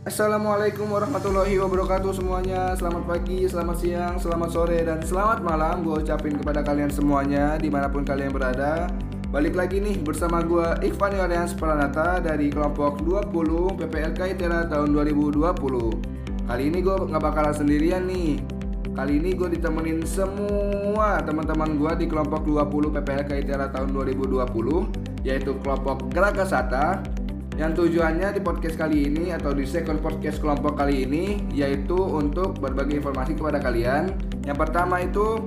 Assalamualaikum warahmatullahi wabarakatuh semuanya. Selamat pagi, selamat siang, selamat sore, dan selamat malam. Gue ucapin kepada kalian semuanya Di mana pun kalian berada. Balik lagi nih bersama gue Ikhwan Yoreans Pranata Dari kelompok 20 PPLK ITERA tahun 2020 Kali ini gue gak bakalan sendirian nih. Kali ini gue ditemenin semua teman-teman gue di kelompok 20 PPLK ITERA tahun 2020 Yaitu kelompok Gerak yang tujuannya di podcast kali ini atau di second podcast kelompok kali ini yaitu untuk berbagi informasi kepada kalian. Yang pertama itu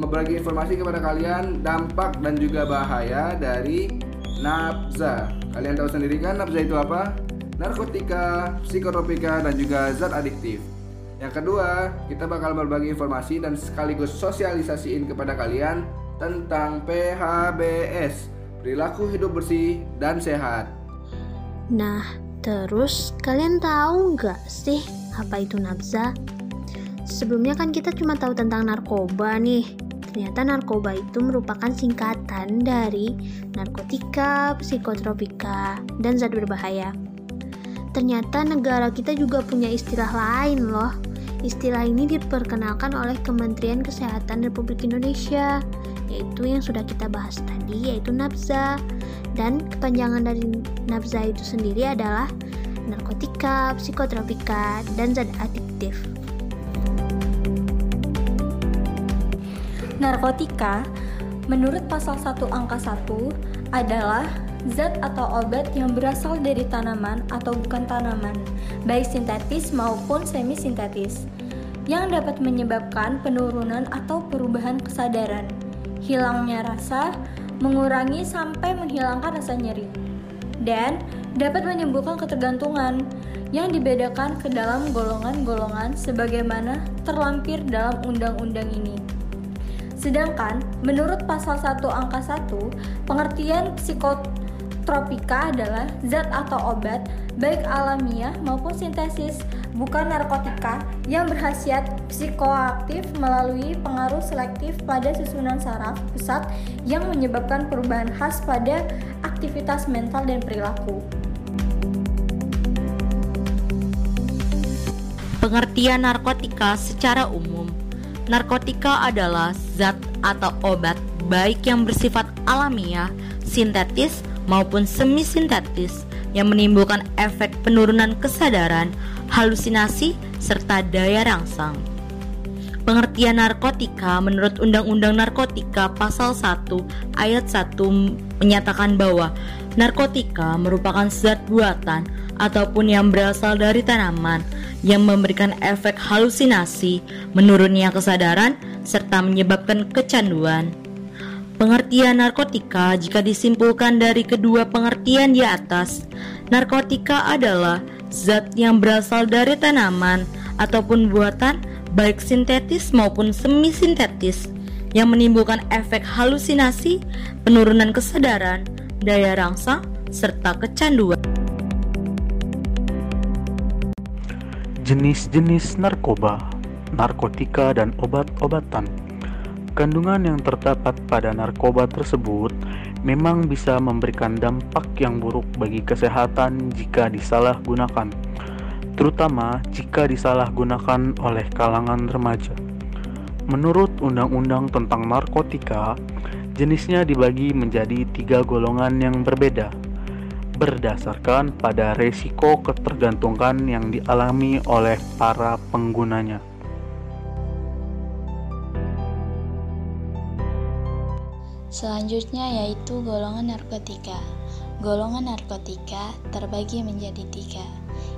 membagi informasi kepada kalian dampak dan juga bahaya dari nafza. Kalian tahu sendiri kan nafza itu apa? Narkotika, psikotropika dan juga zat adiktif. Yang kedua, kita bakal berbagi informasi dan sekaligus sosialisasiin kepada kalian tentang PHBS, perilaku hidup bersih dan sehat. Nah, terus kalian tahu nggak sih apa itu nafza? Sebelumnya kan kita cuma tahu tentang narkoba nih. Ternyata narkoba itu merupakan singkatan dari narkotika, psikotropika, dan zat berbahaya. Ternyata negara kita juga punya istilah lain loh. Istilah ini diperkenalkan oleh Kementerian Kesehatan Republik Indonesia, yaitu yang sudah kita bahas tadi, yaitu nafza dan kepanjangan dari nafza itu sendiri adalah narkotika, psikotropika, dan zat adiktif. Narkotika menurut pasal 1 angka 1 adalah zat atau obat yang berasal dari tanaman atau bukan tanaman, baik sintetis maupun semi sintetis, yang dapat menyebabkan penurunan atau perubahan kesadaran, hilangnya rasa, mengurangi sampai menghilangkan rasa nyeri, dan dapat menyembuhkan ketergantungan yang dibedakan ke dalam golongan-golongan sebagaimana terlampir dalam undang-undang ini. Sedangkan menurut pasal 1 angka 1, pengertian psikotropika adalah zat atau obat baik alamiah maupun sintesis bukan narkotika yang berhasiat psikoaktif melalui pengaruh selektif pada susunan saraf pusat yang menyebabkan perubahan khas pada aktivitas mental dan perilaku. Pengertian narkotika secara umum Narkotika adalah zat atau obat baik yang bersifat alamiah, sintetis, maupun semi-sintetis yang menimbulkan efek penurunan kesadaran, halusinasi, serta daya rangsang. Pengertian narkotika menurut Undang-Undang Narkotika Pasal 1 Ayat 1 menyatakan bahwa narkotika merupakan zat buatan ataupun yang berasal dari tanaman yang memberikan efek halusinasi, menurunnya kesadaran, serta menyebabkan kecanduan. Pengertian narkotika jika disimpulkan dari kedua pengertian di atas, narkotika adalah zat yang berasal dari tanaman ataupun buatan baik sintetis maupun semi sintetis yang menimbulkan efek halusinasi, penurunan kesadaran, daya rangsang, serta kecanduan. Jenis-jenis narkoba, narkotika, dan obat-obatan Kandungan yang terdapat pada narkoba tersebut memang bisa memberikan dampak yang buruk bagi kesehatan jika disalahgunakan, terutama jika disalahgunakan oleh kalangan remaja. Menurut Undang-Undang tentang Narkotika, jenisnya dibagi menjadi tiga golongan yang berbeda, berdasarkan pada resiko ketergantungan yang dialami oleh para penggunanya. Selanjutnya yaitu golongan narkotika. Golongan narkotika terbagi menjadi tiga.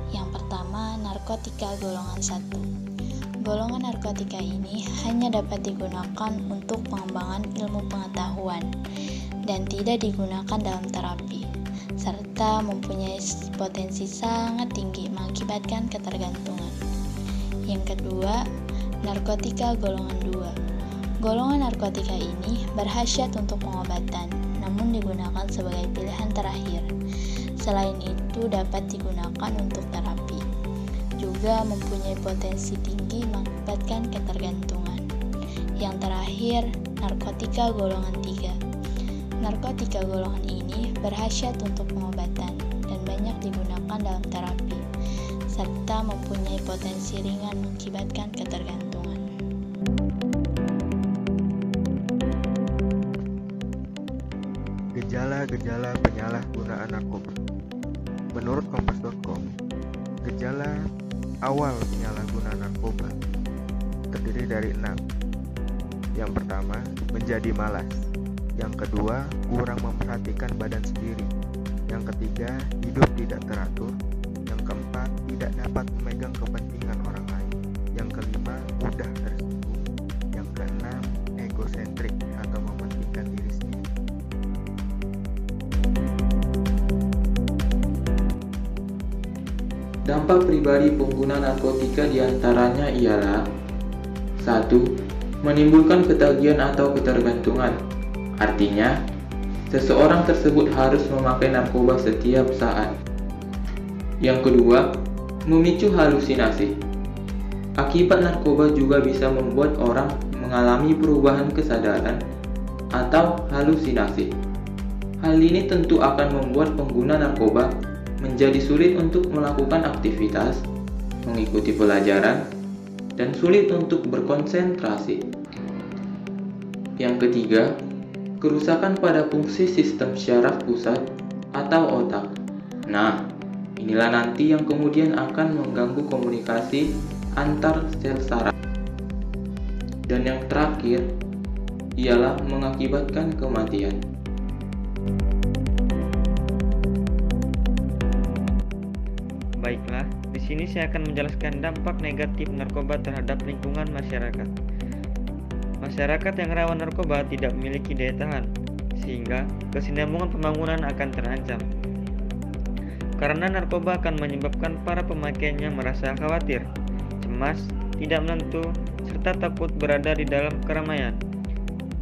Yang pertama, narkotika golongan satu. Golongan narkotika ini hanya dapat digunakan untuk pengembangan ilmu pengetahuan dan tidak digunakan dalam terapi, serta mempunyai potensi sangat tinggi mengakibatkan ketergantungan. Yang kedua, narkotika golongan dua Golongan narkotika ini berhasiat untuk pengobatan, namun digunakan sebagai pilihan terakhir. Selain itu, dapat digunakan untuk terapi. Juga mempunyai potensi tinggi mengakibatkan ketergantungan. Yang terakhir, narkotika golongan 3. Narkotika golongan ini berhasiat untuk pengobatan dan banyak digunakan dalam terapi. serta mempunyai potensi ringan mengakibatkan ketergantungan. Gejala-gejala penyalahgunaan narkoba Menurut kompas.com, gejala awal penyalahgunaan narkoba terdiri dari enam. Yang pertama, menjadi malas. Yang kedua, kurang memperhatikan badan sendiri. Yang ketiga, hidup tidak teratur. Yang keempat, tidak dapat memegang kepentingan orang lain. Yang kelima, mudah tersinggung. Yang keenam, egosentrik Dampak pribadi pengguna narkotika di antaranya ialah 1. Menimbulkan ketagihan atau ketergantungan. Artinya, seseorang tersebut harus memakai narkoba setiap saat. Yang kedua, memicu halusinasi. Akibat narkoba juga bisa membuat orang mengalami perubahan kesadaran atau halusinasi. Hal ini tentu akan membuat pengguna narkoba menjadi sulit untuk melakukan aktivitas, mengikuti pelajaran, dan sulit untuk berkonsentrasi. Yang ketiga, kerusakan pada fungsi sistem syaraf pusat atau otak. Nah, inilah nanti yang kemudian akan mengganggu komunikasi antar sel saraf. Dan yang terakhir ialah mengakibatkan kematian. Baiklah, di sini saya akan menjelaskan dampak negatif narkoba terhadap lingkungan masyarakat. Masyarakat yang rawan narkoba tidak memiliki daya tahan, sehingga kesinambungan pembangunan akan terancam. Karena narkoba akan menyebabkan para pemakainya merasa khawatir, cemas, tidak menentu, serta takut berada di dalam keramaian.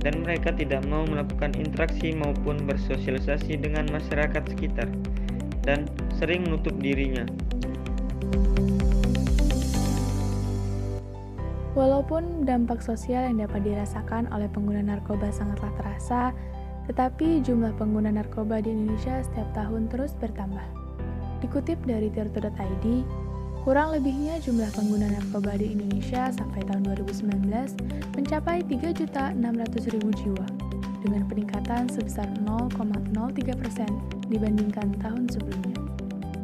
Dan mereka tidak mau melakukan interaksi maupun bersosialisasi dengan masyarakat sekitar dan sering menutup dirinya. Walaupun dampak sosial yang dapat dirasakan oleh pengguna narkoba sangatlah terasa, tetapi jumlah pengguna narkoba di Indonesia setiap tahun terus bertambah. Dikutip dari tirto.id, kurang lebihnya jumlah pengguna narkoba di Indonesia sampai tahun 2019 mencapai 3.600.000 jiwa, dengan peningkatan sebesar 0,03 persen dibandingkan tahun sebelumnya.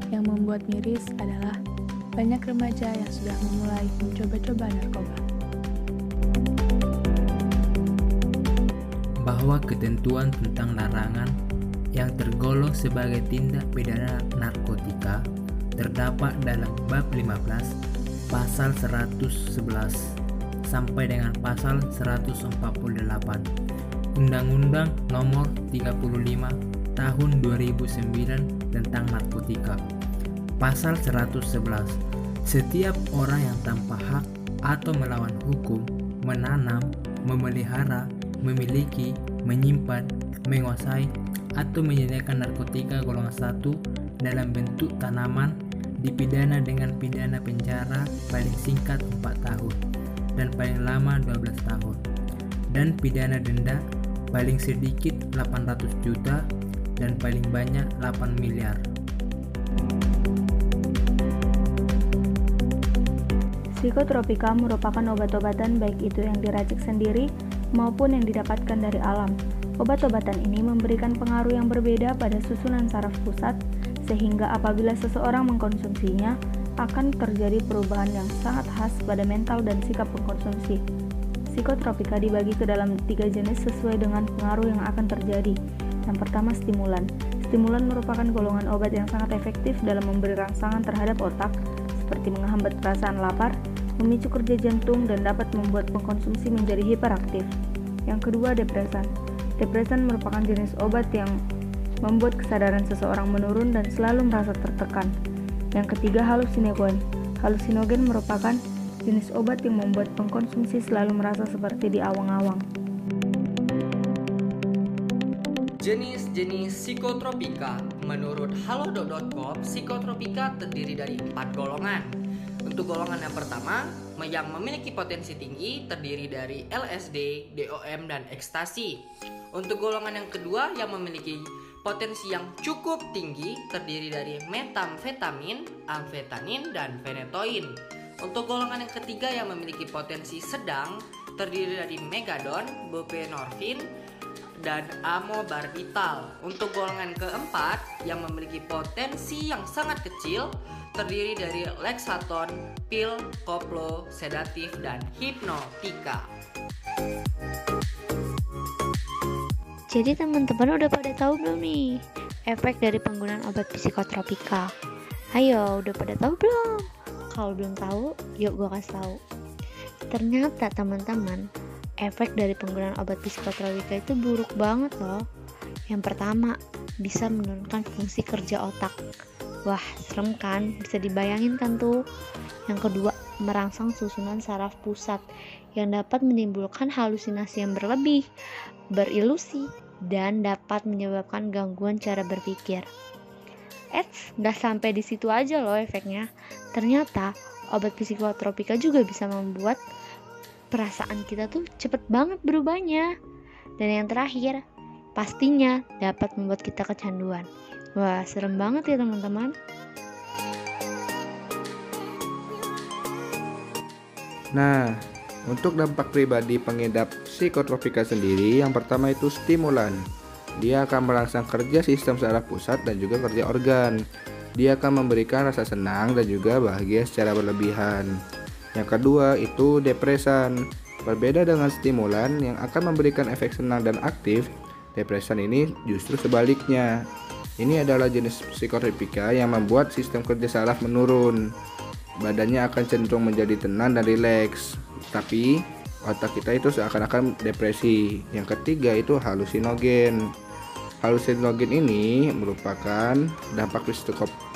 Yang membuat miris adalah banyak remaja yang sudah memulai mencoba-coba narkoba. Bahwa ketentuan tentang larangan yang tergolong sebagai tindak pidana narkotika terdapat dalam bab 15 pasal 111 sampai dengan pasal 148 Undang-Undang Nomor 35 Tahun 2009 tentang narkotika. Pasal 111. Setiap orang yang tanpa hak atau melawan hukum menanam, memelihara, memiliki, menyimpan, menguasai atau menyediakan narkotika golongan satu dalam bentuk tanaman dipidana dengan pidana penjara paling singkat 4 tahun dan paling lama 12 tahun dan pidana denda paling sedikit 800 juta dan paling banyak 8 miliar. Psikotropika merupakan obat-obatan baik itu yang diracik sendiri maupun yang didapatkan dari alam. Obat-obatan ini memberikan pengaruh yang berbeda pada susunan saraf pusat sehingga apabila seseorang mengkonsumsinya akan terjadi perubahan yang sangat khas pada mental dan sikap pengkonsumsi. Psikotropika dibagi ke dalam tiga jenis sesuai dengan pengaruh yang akan terjadi. Yang pertama, stimulan. Stimulan merupakan golongan obat yang sangat efektif dalam memberi rangsangan terhadap otak, seperti menghambat perasaan lapar, memicu kerja jantung, dan dapat membuat pengkonsumsi menjadi hiperaktif. Yang kedua, depresan. Depresan merupakan jenis obat yang membuat kesadaran seseorang menurun dan selalu merasa tertekan. Yang ketiga, halusinogen. Halusinogen merupakan jenis obat yang membuat pengkonsumsi selalu merasa seperti di awang-awang. Jenis-jenis psikotropika Menurut halodoc.com, psikotropika terdiri dari empat golongan Untuk golongan yang pertama, yang memiliki potensi tinggi terdiri dari LSD, DOM, dan ekstasi Untuk golongan yang kedua yang memiliki potensi yang cukup tinggi terdiri dari metamfetamin, amfetamin, dan phenytoin. Untuk golongan yang ketiga yang memiliki potensi sedang terdiri dari megadon, buprenorfin, dan amobarbital. Untuk golongan keempat yang memiliki potensi yang sangat kecil terdiri dari lexaton, pil, koplo, sedatif, dan hipnotika. Jadi teman-teman udah pada tahu belum nih efek dari penggunaan obat psikotropika? Ayo, udah pada tahu belum? Kalau belum tahu, yuk gue kasih tahu. Ternyata teman-teman, efek dari penggunaan obat psikotropika itu buruk banget loh. Yang pertama, bisa menurunkan fungsi kerja otak. Wah, serem kan? Bisa dibayangin kan tuh? Yang kedua, merangsang susunan saraf pusat yang dapat menimbulkan halusinasi yang berlebih, berilusi, dan dapat menyebabkan gangguan cara berpikir. Eits, nggak sampai di situ aja loh efeknya. Ternyata obat psikotropika juga bisa membuat perasaan kita tuh cepet banget berubahnya. Dan yang terakhir, pastinya dapat membuat kita kecanduan. Wah, serem banget ya teman-teman. Nah, untuk dampak pribadi pengidap psikotropika sendiri, yang pertama itu stimulan. Dia akan merangsang kerja sistem saraf pusat dan juga kerja organ. Dia akan memberikan rasa senang dan juga bahagia secara berlebihan. Yang kedua itu depresan. Berbeda dengan stimulan yang akan memberikan efek senang dan aktif, depresan ini justru sebaliknya. Ini adalah jenis psikotropika yang membuat sistem kerja saraf menurun. Badannya akan cenderung menjadi tenang dan rileks tapi otak kita itu seakan-akan depresi. Yang ketiga itu halusinogen. Halusinogen ini merupakan dampak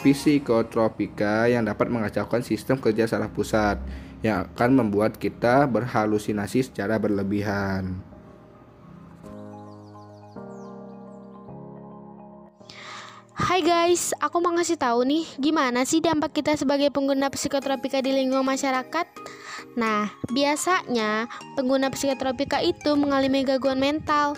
psikotropika yang dapat mengacaukan sistem kerja saraf pusat yang akan membuat kita berhalusinasi secara berlebihan. Hai guys, aku mau ngasih tahu nih gimana sih dampak kita sebagai pengguna psikotropika di lingkungan masyarakat. Nah, biasanya pengguna psikotropika itu mengalami gangguan mental.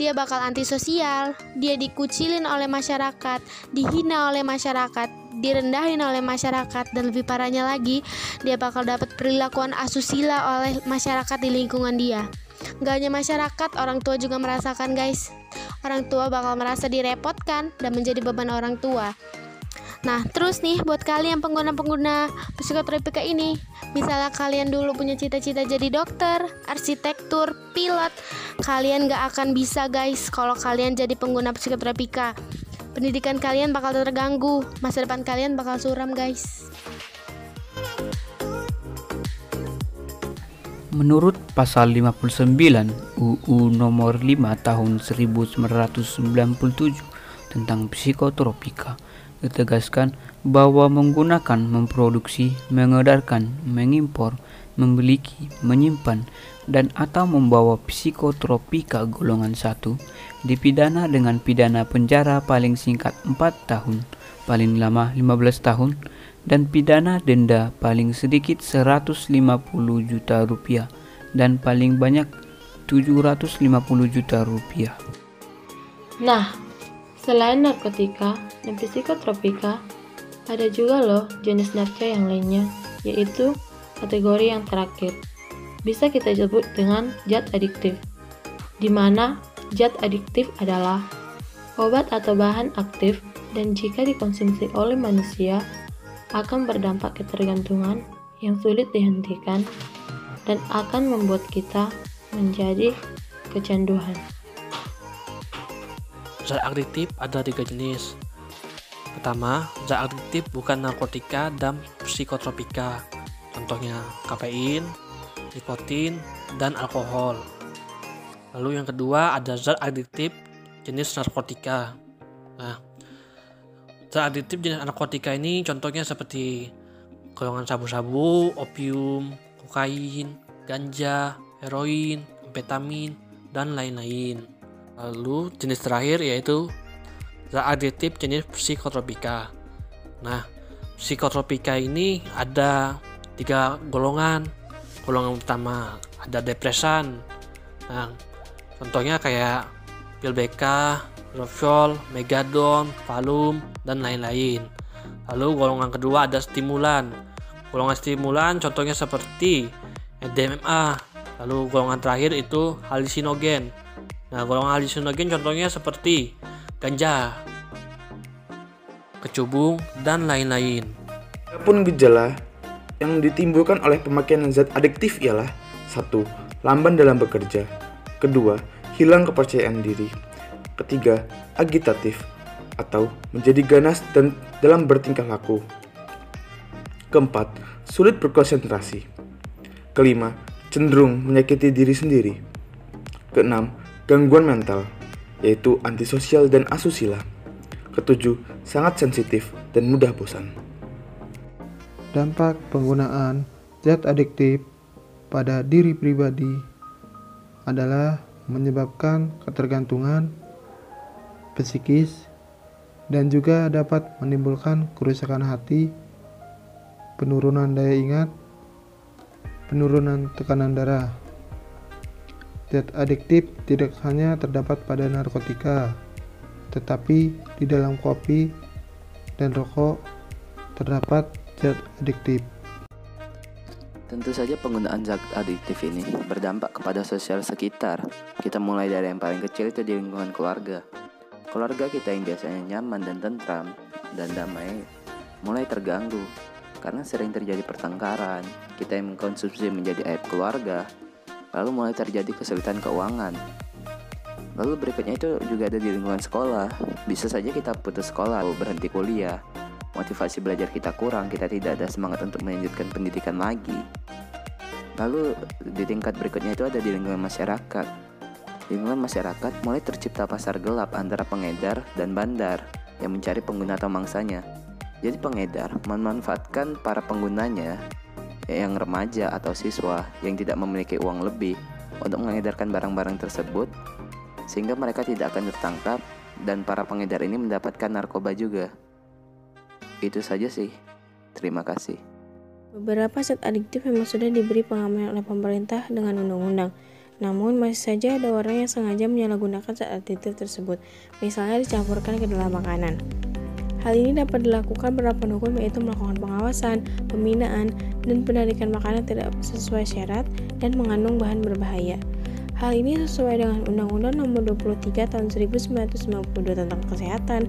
Dia bakal antisosial, dia dikucilin oleh masyarakat, dihina oleh masyarakat, direndahin oleh masyarakat dan lebih parahnya lagi, dia bakal dapat perilakuan asusila oleh masyarakat di lingkungan dia. Gak hanya masyarakat, orang tua juga merasakan guys. Orang tua bakal merasa direpotkan dan menjadi beban orang tua. Nah, terus nih buat kalian pengguna-pengguna psikotropika ini, misalnya kalian dulu punya cita-cita jadi dokter, arsitektur, pilot, kalian gak akan bisa guys kalau kalian jadi pengguna psikotropika. Pendidikan kalian bakal terganggu, masa depan kalian bakal suram guys. Menurut pasal 59 UU nomor 5 tahun 1997 tentang psikotropika ditegaskan bahwa menggunakan, memproduksi, mengedarkan, mengimpor, memiliki, menyimpan, dan atau membawa psikotropika golongan 1 dipidana dengan pidana penjara paling singkat 4 tahun, paling lama 15 tahun, dan pidana denda paling sedikit 150 juta rupiah dan paling banyak 750 juta rupiah. Nah, selain narkotika dan psikotropika, ada juga loh jenis narkotika yang lainnya, yaitu kategori yang terakhir. Bisa kita sebut dengan zat adiktif, di mana zat adiktif adalah obat atau bahan aktif dan jika dikonsumsi oleh manusia akan berdampak ketergantungan yang sulit dihentikan dan akan membuat kita menjadi kecanduan. Zat adiktif ada tiga jenis. Pertama, zat adiktif bukan narkotika dan psikotropika. Contohnya kafein, nikotin, dan alkohol. Lalu yang kedua ada zat adiktif jenis narkotika. Nah, Zat adiktif jenis narkotika ini contohnya seperti golongan sabu-sabu, opium, kokain, ganja, heroin, amfetamin, dan lain-lain. Lalu jenis terakhir yaitu zat adiktif jenis psikotropika. Nah, psikotropika ini ada tiga golongan. Golongan pertama ada depresan. Nah, contohnya kayak pil BK, Rofol, Megadon, Valum, dan lain-lain. Lalu golongan kedua ada stimulan. Golongan stimulan contohnya seperti MDMA. Lalu golongan terakhir itu halusinogen. Nah, golongan halusinogen contohnya seperti ganja, kecubung, dan lain-lain. Adapun gejala yang ditimbulkan oleh pemakaian zat adiktif ialah satu, lamban dalam bekerja. Kedua, hilang kepercayaan diri. Ketiga, agitatif atau menjadi ganas dan dalam bertingkah laku. Keempat, sulit berkonsentrasi. Kelima, cenderung menyakiti diri sendiri. Keenam, gangguan mental, yaitu antisosial dan asusila. Ketujuh, sangat sensitif dan mudah bosan. Dampak penggunaan zat adiktif pada diri pribadi adalah menyebabkan ketergantungan psikis dan juga dapat menimbulkan kerusakan hati, penurunan daya ingat, penurunan tekanan darah. Zat adiktif tidak hanya terdapat pada narkotika, tetapi di dalam kopi dan rokok terdapat zat adiktif. Tentu saja penggunaan zat adiktif ini berdampak kepada sosial sekitar. Kita mulai dari yang paling kecil itu di lingkungan keluarga. Keluarga kita yang biasanya nyaman dan tentram dan damai mulai terganggu karena sering terjadi pertengkaran. Kita yang mengkonsumsi menjadi aib keluarga, lalu mulai terjadi kesulitan keuangan. Lalu berikutnya itu juga ada di lingkungan sekolah. Bisa saja kita putus sekolah atau berhenti kuliah. Motivasi belajar kita kurang, kita tidak ada semangat untuk melanjutkan pendidikan lagi. Lalu di tingkat berikutnya itu ada di lingkungan masyarakat lingkungan masyarakat mulai tercipta pasar gelap antara pengedar dan bandar yang mencari pengguna atau mangsanya. Jadi pengedar memanfaatkan para penggunanya yang remaja atau siswa yang tidak memiliki uang lebih untuk mengedarkan barang-barang tersebut sehingga mereka tidak akan tertangkap dan para pengedar ini mendapatkan narkoba juga. Itu saja sih. Terima kasih. Beberapa zat adiktif memang sudah diberi pengamanan oleh pemerintah dengan undang-undang. Namun masih saja ada orang yang sengaja menyalahgunakan zat adiktif tersebut, misalnya dicampurkan ke dalam makanan. Hal ini dapat dilakukan beberapa pendukung yaitu melakukan pengawasan, pembinaan, dan penarikan makanan tidak sesuai syarat dan mengandung bahan berbahaya. Hal ini sesuai dengan Undang-Undang Nomor 23 Tahun 1992 tentang Kesehatan,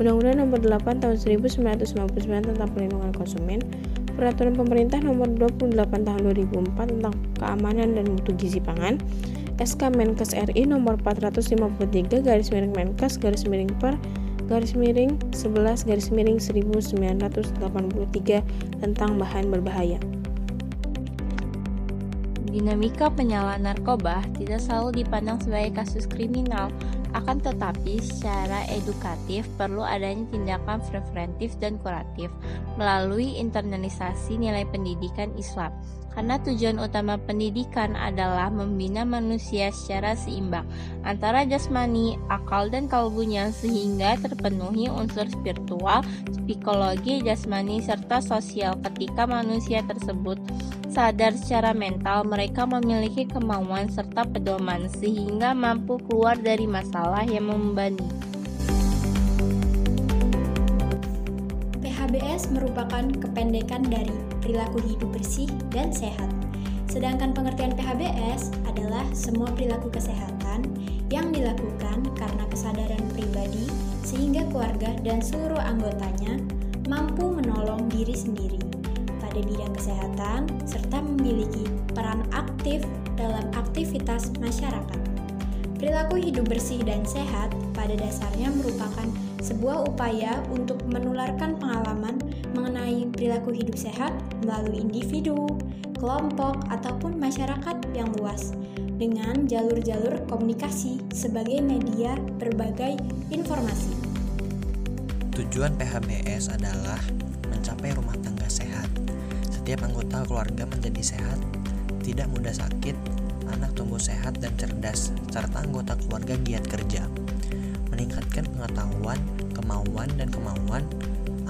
Undang-Undang Nomor 8 Tahun 1999 tentang Perlindungan Konsumen, Peraturan Pemerintah Nomor 28 Tahun 2004 tentang Keamanan dan Mutu Gizi Pangan, SK Menkes RI Nomor 453 garis miring Menkes garis miring per garis miring 11 garis miring 1983 tentang bahan berbahaya. Dinamika penyalahan narkoba tidak selalu dipandang sebagai kasus kriminal, akan tetapi secara edukatif perlu adanya tindakan preventif dan kuratif melalui internalisasi nilai pendidikan Islam. Karena tujuan utama pendidikan adalah membina manusia secara seimbang antara jasmani, akal, dan kalbunya sehingga terpenuhi unsur spiritual, psikologi, jasmani, serta sosial ketika manusia tersebut sadar secara mental mereka memiliki kemauan serta pedoman sehingga mampu keluar dari masalah yang membebani. PHBS merupakan kependekan dari perilaku hidup bersih dan sehat. Sedangkan pengertian PHBS adalah semua perilaku kesehatan yang dilakukan karena kesadaran pribadi sehingga keluarga dan seluruh anggotanya mampu menolong diri sendiri pada bidang kesehatan serta memiliki peran aktif dalam aktivitas masyarakat. Perilaku hidup bersih dan sehat pada dasarnya merupakan sebuah upaya untuk menularkan pengalaman mengenai perilaku hidup sehat melalui individu, kelompok, ataupun masyarakat yang luas dengan jalur-jalur komunikasi sebagai media berbagai informasi. Tujuan PHBS adalah mencapai rumah tangga sehat setiap anggota keluarga menjadi sehat, tidak mudah sakit, anak tumbuh sehat dan cerdas, serta anggota keluarga giat kerja. Meningkatkan pengetahuan, kemauan, dan kemauan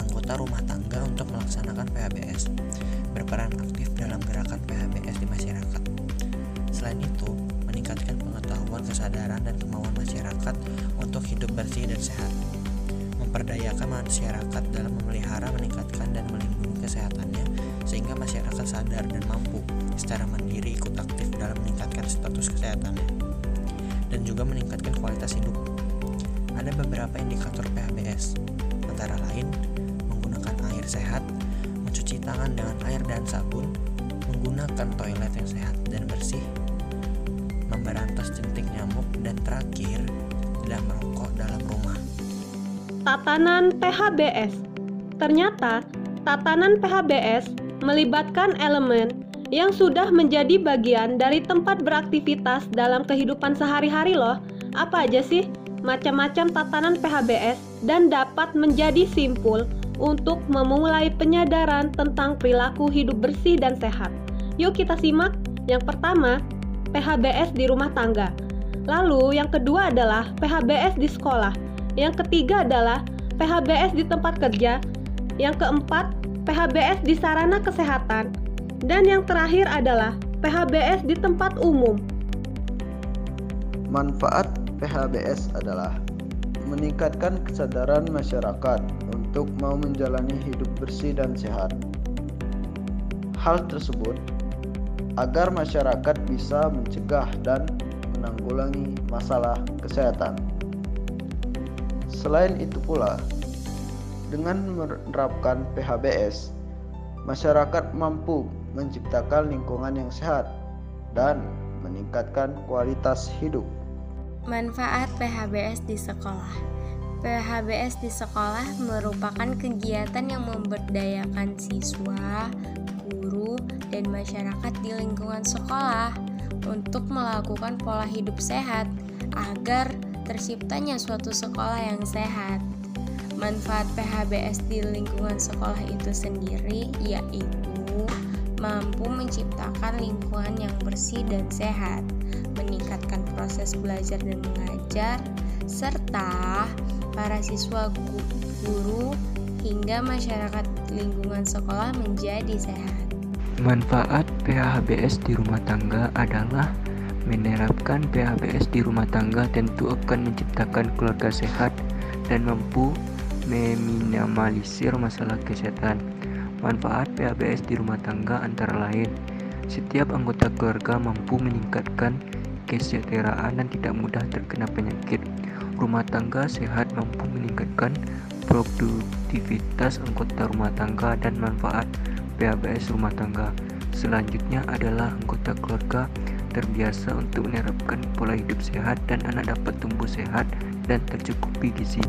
anggota rumah tangga untuk melaksanakan PHBS. Berperan aktif dalam gerakan PHBS di masyarakat. Selain itu, meningkatkan pengetahuan, kesadaran, dan kemauan masyarakat untuk hidup bersih dan sehat. Memperdayakan masyarakat dalam memelihara, meningkatkan, dan melindungi kesehatannya sehingga masyarakat sadar dan mampu secara mandiri ikut aktif dalam meningkatkan status kesehatannya dan juga meningkatkan kualitas hidup. Ada beberapa indikator PHBS, antara lain menggunakan air sehat, mencuci tangan dengan air dan sabun, menggunakan toilet yang sehat dan bersih, memberantas jentik nyamuk, dan terakhir, tidak merokok dalam rumah. Tatanan PHBS Ternyata, tatanan PHBS melibatkan elemen yang sudah menjadi bagian dari tempat beraktivitas dalam kehidupan sehari-hari loh. Apa aja sih? Macam-macam tatanan PHBS dan dapat menjadi simpul untuk memulai penyadaran tentang perilaku hidup bersih dan sehat. Yuk kita simak. Yang pertama, PHBS di rumah tangga. Lalu yang kedua adalah PHBS di sekolah. Yang ketiga adalah PHBS di tempat kerja. Yang keempat, PHBS di sarana kesehatan. Dan yang terakhir adalah PHBS di tempat umum. Manfaat PHBS adalah meningkatkan kesadaran masyarakat untuk mau menjalani hidup bersih dan sehat. Hal tersebut agar masyarakat bisa mencegah dan menanggulangi masalah kesehatan. Selain itu pula, dengan menerapkan PHBS, masyarakat mampu menciptakan lingkungan yang sehat dan meningkatkan kualitas hidup. Manfaat PHBS di sekolah. PHBS di sekolah merupakan kegiatan yang memberdayakan siswa, guru, dan masyarakat di lingkungan sekolah untuk melakukan pola hidup sehat agar terciptanya suatu sekolah yang sehat. Manfaat PHBS di lingkungan sekolah itu sendiri yaitu mampu menciptakan lingkungan yang bersih dan sehat, meningkatkan proses belajar dan mengajar, serta para siswa guru hingga masyarakat lingkungan sekolah menjadi sehat. Manfaat PHBS di rumah tangga adalah menerapkan PHBS di rumah tangga tentu akan menciptakan keluarga sehat dan mampu meminimalisir masalah kesehatan. Manfaat PHBS di rumah tangga antara lain setiap anggota keluarga mampu meningkatkan kesejahteraan dan tidak mudah terkena penyakit. Rumah tangga sehat mampu meningkatkan produktivitas anggota rumah tangga dan manfaat PHBS rumah tangga. Selanjutnya adalah anggota keluarga terbiasa untuk menerapkan pola hidup sehat dan anak dapat tumbuh sehat dan tercukupi gizi.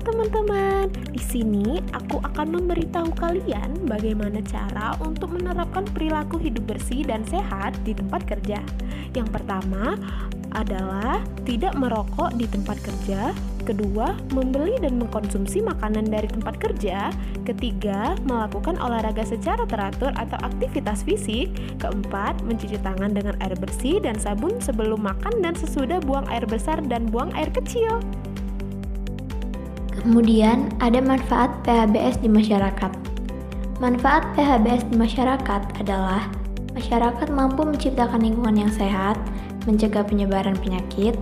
Teman-teman, di sini aku akan memberitahu kalian bagaimana cara untuk menerapkan perilaku hidup bersih dan sehat di tempat kerja. Yang pertama adalah tidak merokok di tempat kerja, Kedua, membeli dan mengkonsumsi makanan dari tempat kerja. Ketiga, melakukan olahraga secara teratur atau aktivitas fisik. Keempat, mencuci tangan dengan air bersih dan sabun sebelum makan dan sesudah buang air besar dan buang air kecil. Kemudian, ada manfaat PHBS di masyarakat. Manfaat PHBS di masyarakat adalah masyarakat mampu menciptakan lingkungan yang sehat, mencegah penyebaran penyakit,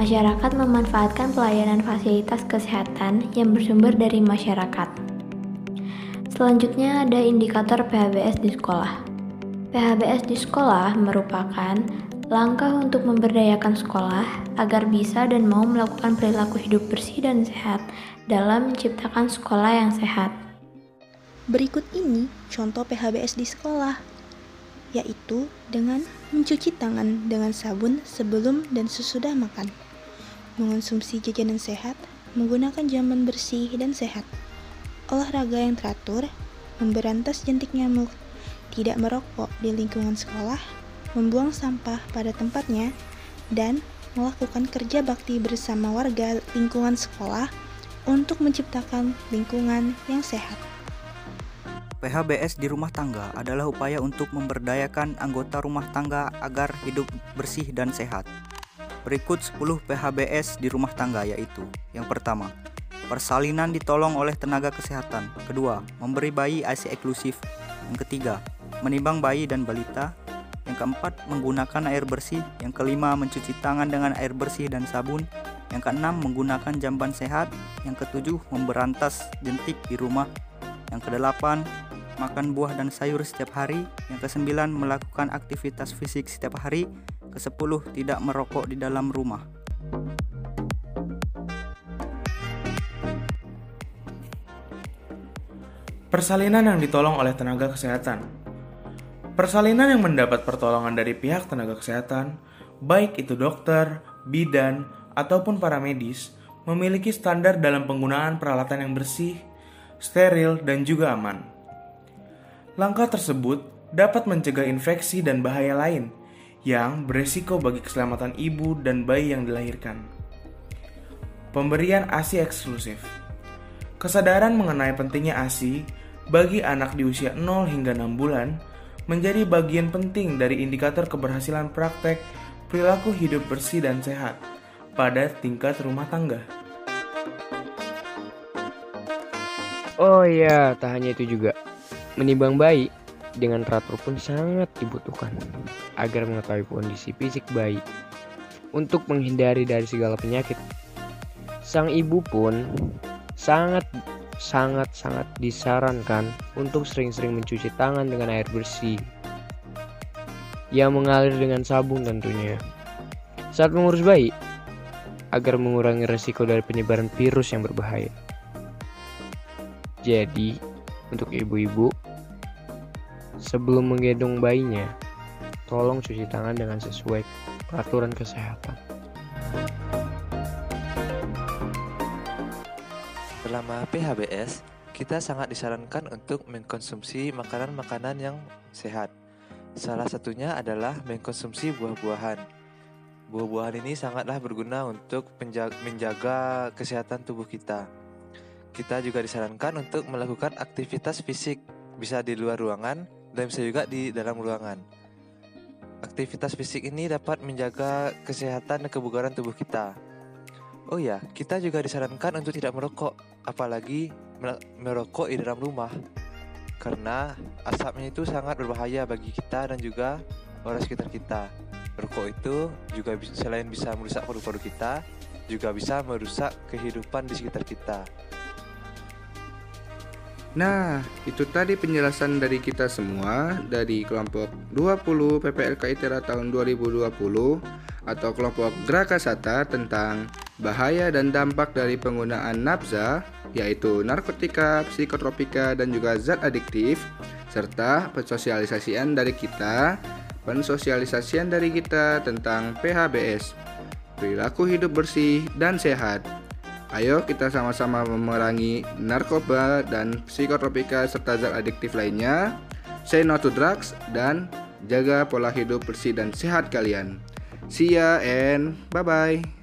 masyarakat memanfaatkan pelayanan fasilitas kesehatan yang bersumber dari masyarakat. Selanjutnya ada indikator PHBS di sekolah. PHBS di sekolah merupakan langkah untuk memberdayakan sekolah agar bisa dan mau melakukan perilaku hidup bersih dan sehat dalam menciptakan sekolah yang sehat. Berikut ini contoh PHBS di sekolah, yaitu dengan mencuci tangan dengan sabun sebelum dan sesudah makan, mengonsumsi jajanan sehat, menggunakan jaman bersih dan sehat, olahraga yang teratur, memberantas jentik nyamuk, tidak merokok di lingkungan sekolah, membuang sampah pada tempatnya, dan melakukan kerja bakti bersama warga lingkungan sekolah untuk menciptakan lingkungan yang sehat. PHBS di rumah tangga adalah upaya untuk memberdayakan anggota rumah tangga agar hidup bersih dan sehat. Berikut 10 PHBS di rumah tangga yaitu Yang pertama, persalinan ditolong oleh tenaga kesehatan Kedua, memberi bayi ASI eksklusif Yang ketiga, menimbang bayi dan balita Yang keempat, menggunakan air bersih. Yang kelima, mencuci tangan dengan air bersih dan sabun. Yang keenam, menggunakan jamban sehat. Yang ketujuh, memberantas jentik di rumah. Yang kedelapan, makan buah dan sayur setiap hari. Yang kesembilan, melakukan aktivitas fisik setiap hari. Kesepuluh, tidak merokok di dalam rumah. Persalinan yang ditolong oleh tenaga kesehatan. Persalinan yang mendapat pertolongan dari pihak tenaga kesehatan, baik itu dokter, bidan, ataupun para medis, memiliki standar dalam penggunaan peralatan yang bersih, steril, dan juga aman. Langkah tersebut dapat mencegah infeksi dan bahaya lain yang beresiko bagi keselamatan ibu dan bayi yang dilahirkan. Pemberian ASI eksklusif. Kesadaran mengenai pentingnya ASI bagi anak di usia 0 hingga 6 bulan menjadi bagian penting dari indikator keberhasilan praktek perilaku hidup bersih dan sehat pada tingkat rumah tangga. Oh iya, tak hanya itu juga. Menimbang bayi dengan teratur pun sangat dibutuhkan agar mengetahui kondisi fisik bayi untuk menghindari dari segala penyakit. Sang ibu pun sangat sangat-sangat disarankan untuk sering-sering mencuci tangan dengan air bersih yang mengalir dengan sabun tentunya. Saat mengurus bayi, agar mengurangi resiko dari penyebaran virus yang berbahaya. Jadi, untuk ibu-ibu, sebelum menggendong bayinya, tolong cuci tangan dengan sesuai peraturan kesehatan. Selama PHBS, kita sangat disarankan untuk mengkonsumsi makanan-makanan yang sehat. Salah satunya adalah mengkonsumsi buah-buahan. Buah-buahan ini sangatlah berguna untuk menjaga kesehatan tubuh kita. Kita juga disarankan untuk melakukan aktivitas fisik, bisa di luar ruangan dan bisa juga di dalam ruangan. Aktivitas fisik ini dapat menjaga kesehatan dan kebugaran tubuh kita. Oh ya, kita juga disarankan untuk tidak merokok, apalagi merokok di dalam rumah. Karena asapnya itu sangat berbahaya bagi kita dan juga orang sekitar kita. Rokok itu juga selain bisa merusak paru-paru kita, juga bisa merusak kehidupan di sekitar kita. Nah, itu tadi penjelasan dari kita semua dari kelompok 20 PPLK ITERA tahun 2020 atau kelompok Graka Sata tentang bahaya dan dampak dari penggunaan nafza yaitu narkotika, psikotropika, dan juga zat adiktif serta pensosialisasian dari kita pensosialisasian dari kita tentang PHBS perilaku hidup bersih dan sehat Ayo kita sama-sama memerangi narkoba dan psikotropika serta zat adiktif lainnya. Say no to drugs dan jaga pola hidup bersih dan sehat kalian. See ya and bye-bye.